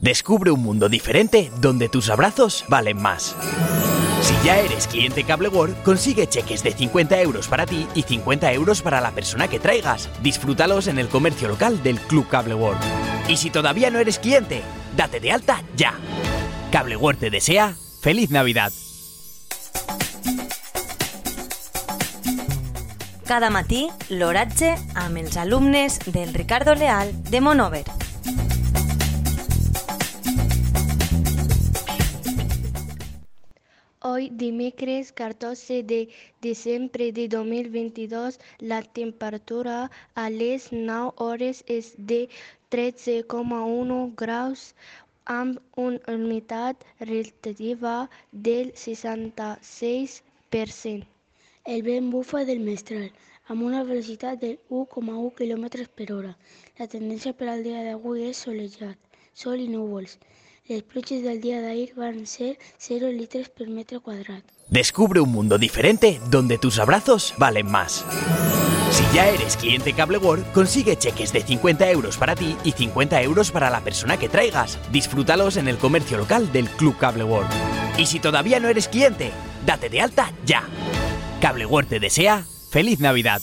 Descubre un mundo diferente donde tus abrazos valen más. Si ya eres cliente Cable World, consigue cheques de 50 euros para ti y 50 euros para la persona que traigas. Disfrútalos en el comercio local del Club Cable World. Y si todavía no eres cliente, date de alta ya. Cable World te desea feliz Navidad. Cada matí, l'oratge amb del Ricardo Leal de Monover. Hoy, dimecres 14 de diciembre de 2022, la temperatura a les 9 hores és de 13,1 graus amb una humitat relativa del 66%. El vent bufa del mestral, amb una velocitat de 1,1 km per hora. La tendència per al dia d'avui és solejat, sol i núvols. Les pluges del día de ayer van a ser 0 litros por metro cuadrado. Descubre un mundo diferente donde tus abrazos valen más. Si ya eres cliente Cable World, consigue cheques de 50 euros para ti y 50 euros para la persona que traigas. Disfrútalos en el comercio local del Club Cable World. Y si todavía no eres cliente, date de alta ya. Cable World te desea feliz Navidad.